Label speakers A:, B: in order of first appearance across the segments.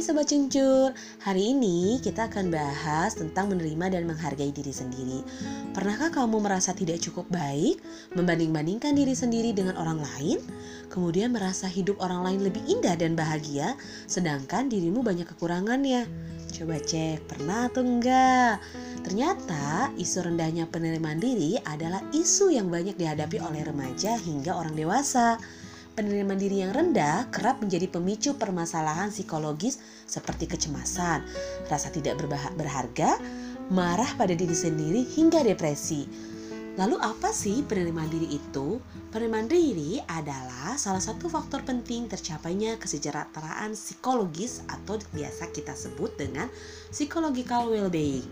A: Hai Sobat Cuncur, hari ini kita akan bahas tentang menerima dan menghargai diri sendiri. Pernahkah kamu merasa tidak cukup baik, membanding-bandingkan diri sendiri dengan orang lain? Kemudian merasa hidup orang lain lebih indah dan bahagia Sedangkan dirimu banyak kekurangannya. Coba cek, pernah atau enggak? Ternyata isu rendahnya penerimaan diri adalah isu yang banyak dihadapi oleh remaja hingga orang dewasa penerimaan diri yang rendah kerap menjadi pemicu permasalahan psikologis seperti kecemasan, rasa tidak berharga, marah pada diri sendiri hingga depresi. Lalu apa sih penerimaan diri itu? Penerimaan diri adalah salah satu faktor penting tercapainya kesejahteraan psikologis atau biasa kita sebut dengan psychological well-being.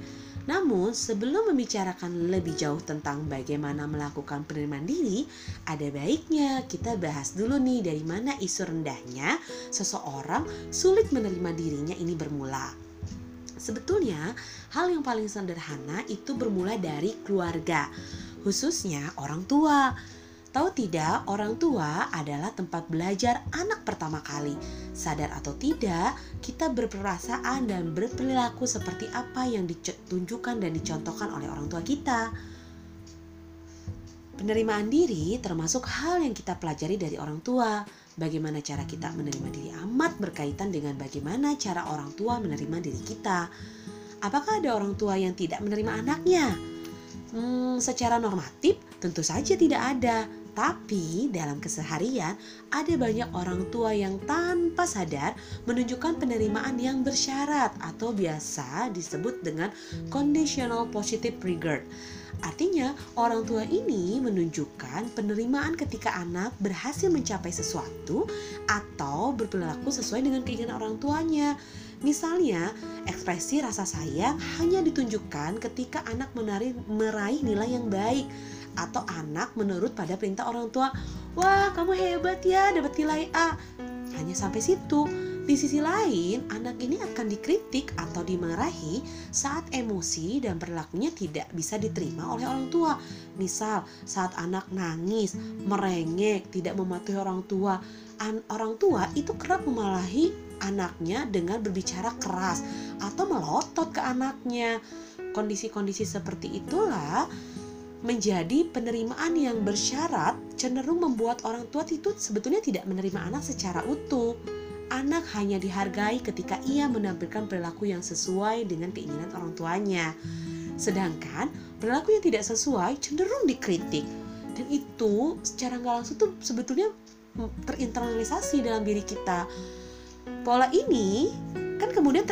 A: Namun, sebelum membicarakan lebih jauh tentang bagaimana melakukan penerimaan diri, ada baiknya kita bahas dulu nih dari mana isu rendahnya seseorang sulit menerima dirinya ini bermula. Sebetulnya, hal yang paling sederhana itu bermula dari keluarga, khususnya orang tua. Tahu tidak, orang tua adalah tempat belajar anak pertama kali. Sadar atau tidak, kita berperasaan dan berperilaku seperti apa yang ditunjukkan dan dicontohkan oleh orang tua kita. Penerimaan diri termasuk hal yang kita pelajari dari orang tua. Bagaimana cara kita menerima diri amat berkaitan dengan bagaimana cara orang tua menerima diri kita. Apakah ada orang tua yang tidak menerima anaknya? Hmm, secara normatif tentu saja tidak ada. Tapi dalam keseharian ada banyak orang tua yang tanpa sadar menunjukkan penerimaan yang bersyarat atau biasa disebut dengan conditional positive regard. Artinya, orang tua ini menunjukkan penerimaan ketika anak berhasil mencapai sesuatu atau berperilaku sesuai dengan keinginan orang tuanya. Misalnya, ekspresi rasa sayang hanya ditunjukkan ketika anak menari, meraih nilai yang baik atau anak menurut pada perintah orang tua. Wah, kamu hebat ya dapat nilai A. Hanya sampai situ. Di sisi lain, anak ini akan dikritik atau dimarahi saat emosi dan perilakunya tidak bisa diterima oleh orang tua. Misal, saat anak nangis, merengek, tidak mematuhi orang tua, an orang tua itu kerap memarahi anaknya dengan berbicara keras atau melotot ke anaknya. Kondisi-kondisi seperti itulah menjadi penerimaan yang bersyarat cenderung membuat orang tua itu sebetulnya tidak menerima anak secara utuh. Anak hanya dihargai ketika ia menampilkan perilaku yang sesuai dengan keinginan orang tuanya. Sedangkan perilaku yang tidak sesuai cenderung dikritik. Dan itu secara nggak langsung tuh sebetulnya terinternalisasi dalam diri kita. Pola ini kan kemudian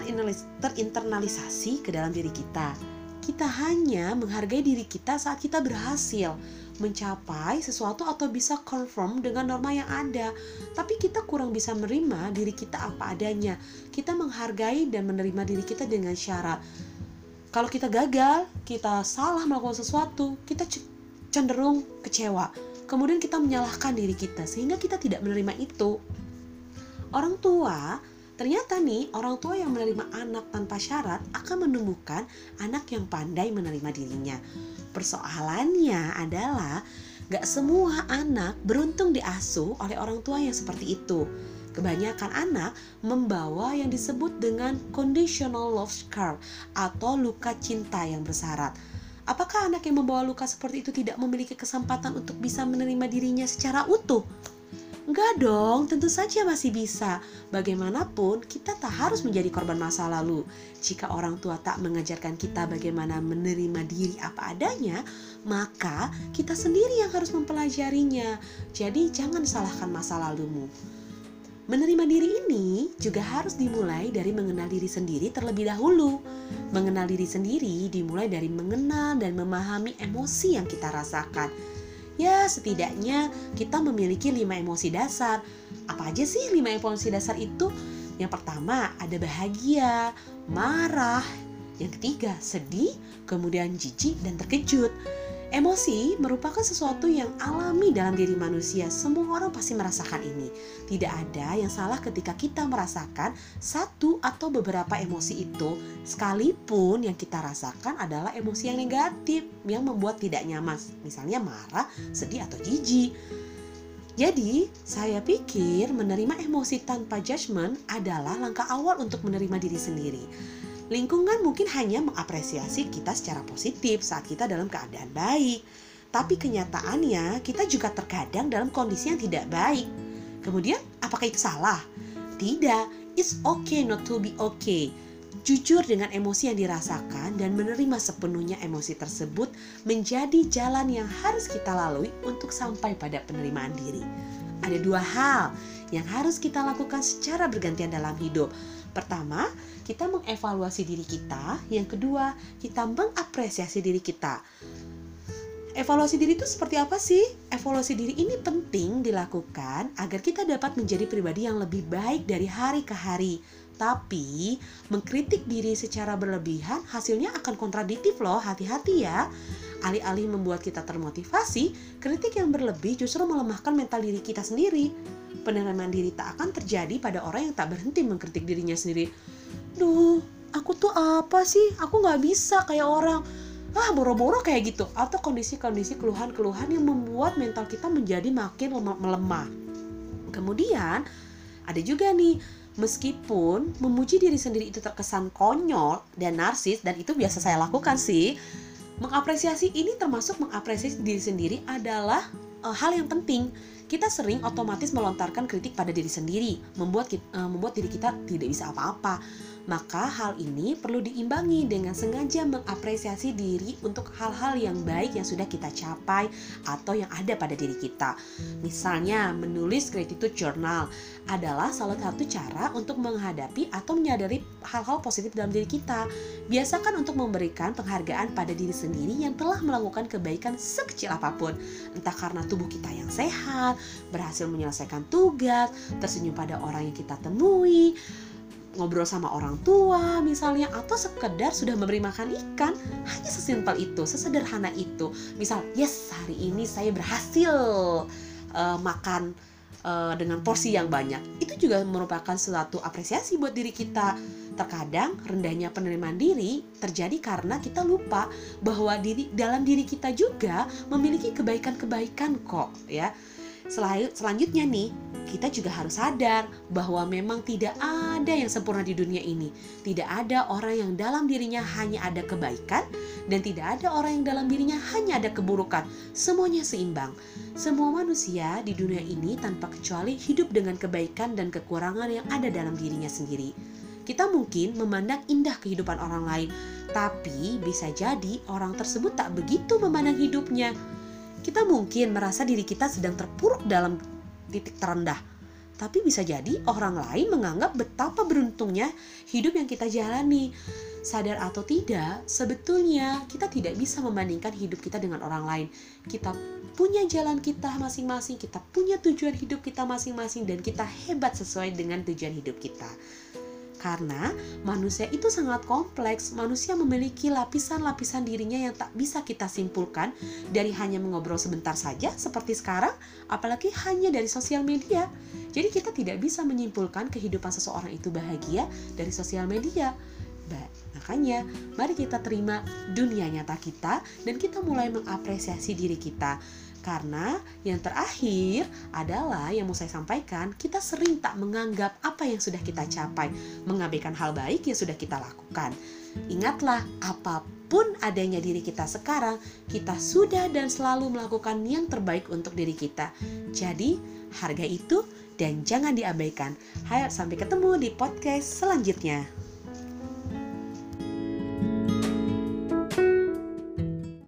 A: terinternalisasi ke dalam diri kita kita hanya menghargai diri kita saat kita berhasil mencapai sesuatu atau bisa confirm dengan norma yang ada. Tapi kita kurang bisa menerima diri kita apa adanya. Kita menghargai dan menerima diri kita dengan syarat. Kalau kita gagal, kita salah melakukan sesuatu, kita cenderung kecewa. Kemudian kita menyalahkan diri kita sehingga kita tidak menerima itu. Orang tua Ternyata nih, orang tua yang menerima anak tanpa syarat akan menumbuhkan anak yang pandai menerima dirinya. Persoalannya adalah gak semua anak beruntung diasuh oleh orang tua yang seperti itu. Kebanyakan anak membawa yang disebut dengan conditional love scar atau luka cinta yang bersyarat. Apakah anak yang membawa luka seperti itu tidak memiliki kesempatan untuk bisa menerima dirinya secara utuh? Enggak dong, tentu saja masih bisa. Bagaimanapun, kita tak harus menjadi korban masa lalu. Jika orang tua tak mengajarkan kita bagaimana menerima diri apa adanya, maka kita sendiri yang harus mempelajarinya. Jadi, jangan salahkan masa lalumu. Menerima diri ini juga harus dimulai dari mengenal diri sendiri terlebih dahulu. Mengenal diri sendiri dimulai dari mengenal dan memahami emosi yang kita rasakan Ya, setidaknya kita memiliki lima emosi dasar. Apa aja sih lima emosi dasar itu? Yang pertama ada bahagia, marah, yang ketiga sedih, kemudian jijik dan terkejut. Emosi merupakan sesuatu yang alami dalam diri manusia. Semua orang pasti merasakan ini. Tidak ada yang salah ketika kita merasakan satu atau beberapa emosi itu, sekalipun yang kita rasakan adalah emosi yang negatif yang membuat tidak nyaman, misalnya marah, sedih atau jijik. Jadi, saya pikir menerima emosi tanpa judgement adalah langkah awal untuk menerima diri sendiri. Lingkungan mungkin hanya mengapresiasi kita secara positif saat kita dalam keadaan baik, tapi kenyataannya kita juga terkadang dalam kondisi yang tidak baik. Kemudian, apakah itu salah? Tidak, it's okay not to be okay. Jujur dengan emosi yang dirasakan dan menerima sepenuhnya emosi tersebut menjadi jalan yang harus kita lalui untuk sampai pada penerimaan diri. Ada dua hal yang harus kita lakukan secara bergantian dalam hidup. Pertama, kita mengevaluasi diri kita. Yang kedua, kita mengapresiasi diri kita. Evaluasi diri itu seperti apa sih? Evaluasi diri ini penting dilakukan agar kita dapat menjadi pribadi yang lebih baik dari hari ke hari. Tapi, mengkritik diri secara berlebihan hasilnya akan kontradiktif loh, hati-hati ya. Alih-alih membuat kita termotivasi, kritik yang berlebih justru melemahkan mental diri kita sendiri. Penerimaan diri tak akan terjadi pada orang yang tak berhenti mengkritik dirinya sendiri. Duh, aku tuh apa sih? Aku gak bisa kayak orang ah boro-boro kayak gitu atau kondisi-kondisi keluhan-keluhan yang membuat mental kita menjadi makin lemah melemah. Kemudian ada juga nih meskipun memuji diri sendiri itu terkesan konyol dan narsis dan itu biasa saya lakukan sih. Mengapresiasi ini termasuk mengapresiasi diri sendiri adalah uh, hal yang penting. Kita sering otomatis melontarkan kritik pada diri sendiri, membuat uh, membuat diri kita tidak bisa apa-apa maka hal ini perlu diimbangi dengan sengaja mengapresiasi diri untuk hal-hal yang baik yang sudah kita capai atau yang ada pada diri kita. Misalnya, menulis gratitude journal adalah salah satu cara untuk menghadapi atau menyadari hal-hal positif dalam diri kita. Biasakan untuk memberikan penghargaan pada diri sendiri yang telah melakukan kebaikan sekecil apa pun, entah karena tubuh kita yang sehat, berhasil menyelesaikan tugas, tersenyum pada orang yang kita temui, ngobrol sama orang tua misalnya atau sekedar sudah memberi makan ikan. Hanya sesimpel itu sesederhana itu. Misal yes hari ini saya berhasil uh, makan uh, dengan porsi yang banyak. Itu juga merupakan suatu apresiasi buat diri kita. Terkadang rendahnya penerimaan diri terjadi karena kita lupa bahwa diri dalam diri kita juga memiliki kebaikan-kebaikan kok ya Selanjutnya nih, kita juga harus sadar bahwa memang tidak ada yang sempurna di dunia ini. Tidak ada orang yang dalam dirinya hanya ada kebaikan dan tidak ada orang yang dalam dirinya hanya ada keburukan. Semuanya seimbang. Semua manusia di dunia ini tanpa kecuali hidup dengan kebaikan dan kekurangan yang ada dalam dirinya sendiri. Kita mungkin memandang indah kehidupan orang lain, tapi bisa jadi orang tersebut tak begitu memandang hidupnya kita mungkin merasa diri kita sedang terpuruk dalam titik terendah. Tapi bisa jadi orang lain menganggap betapa beruntungnya hidup yang kita jalani. Sadar atau tidak, sebetulnya kita tidak bisa membandingkan hidup kita dengan orang lain. Kita punya jalan kita masing-masing, kita punya tujuan hidup kita masing-masing, dan kita hebat sesuai dengan tujuan hidup kita. Karena manusia itu sangat kompleks, manusia memiliki lapisan-lapisan dirinya yang tak bisa kita simpulkan dari hanya mengobrol sebentar saja seperti sekarang, apalagi hanya dari sosial media. Jadi kita tidak bisa menyimpulkan kehidupan seseorang itu bahagia dari sosial media. Bah, makanya mari kita terima dunia nyata kita dan kita mulai mengapresiasi diri kita karena yang terakhir adalah yang mau saya sampaikan, kita sering tak menganggap apa yang sudah kita capai, mengabaikan hal baik yang sudah kita lakukan. Ingatlah, apa pun adanya diri kita sekarang, kita sudah dan selalu melakukan yang terbaik untuk diri kita. Jadi, harga itu dan jangan diabaikan. Hayat sampai ketemu di podcast selanjutnya.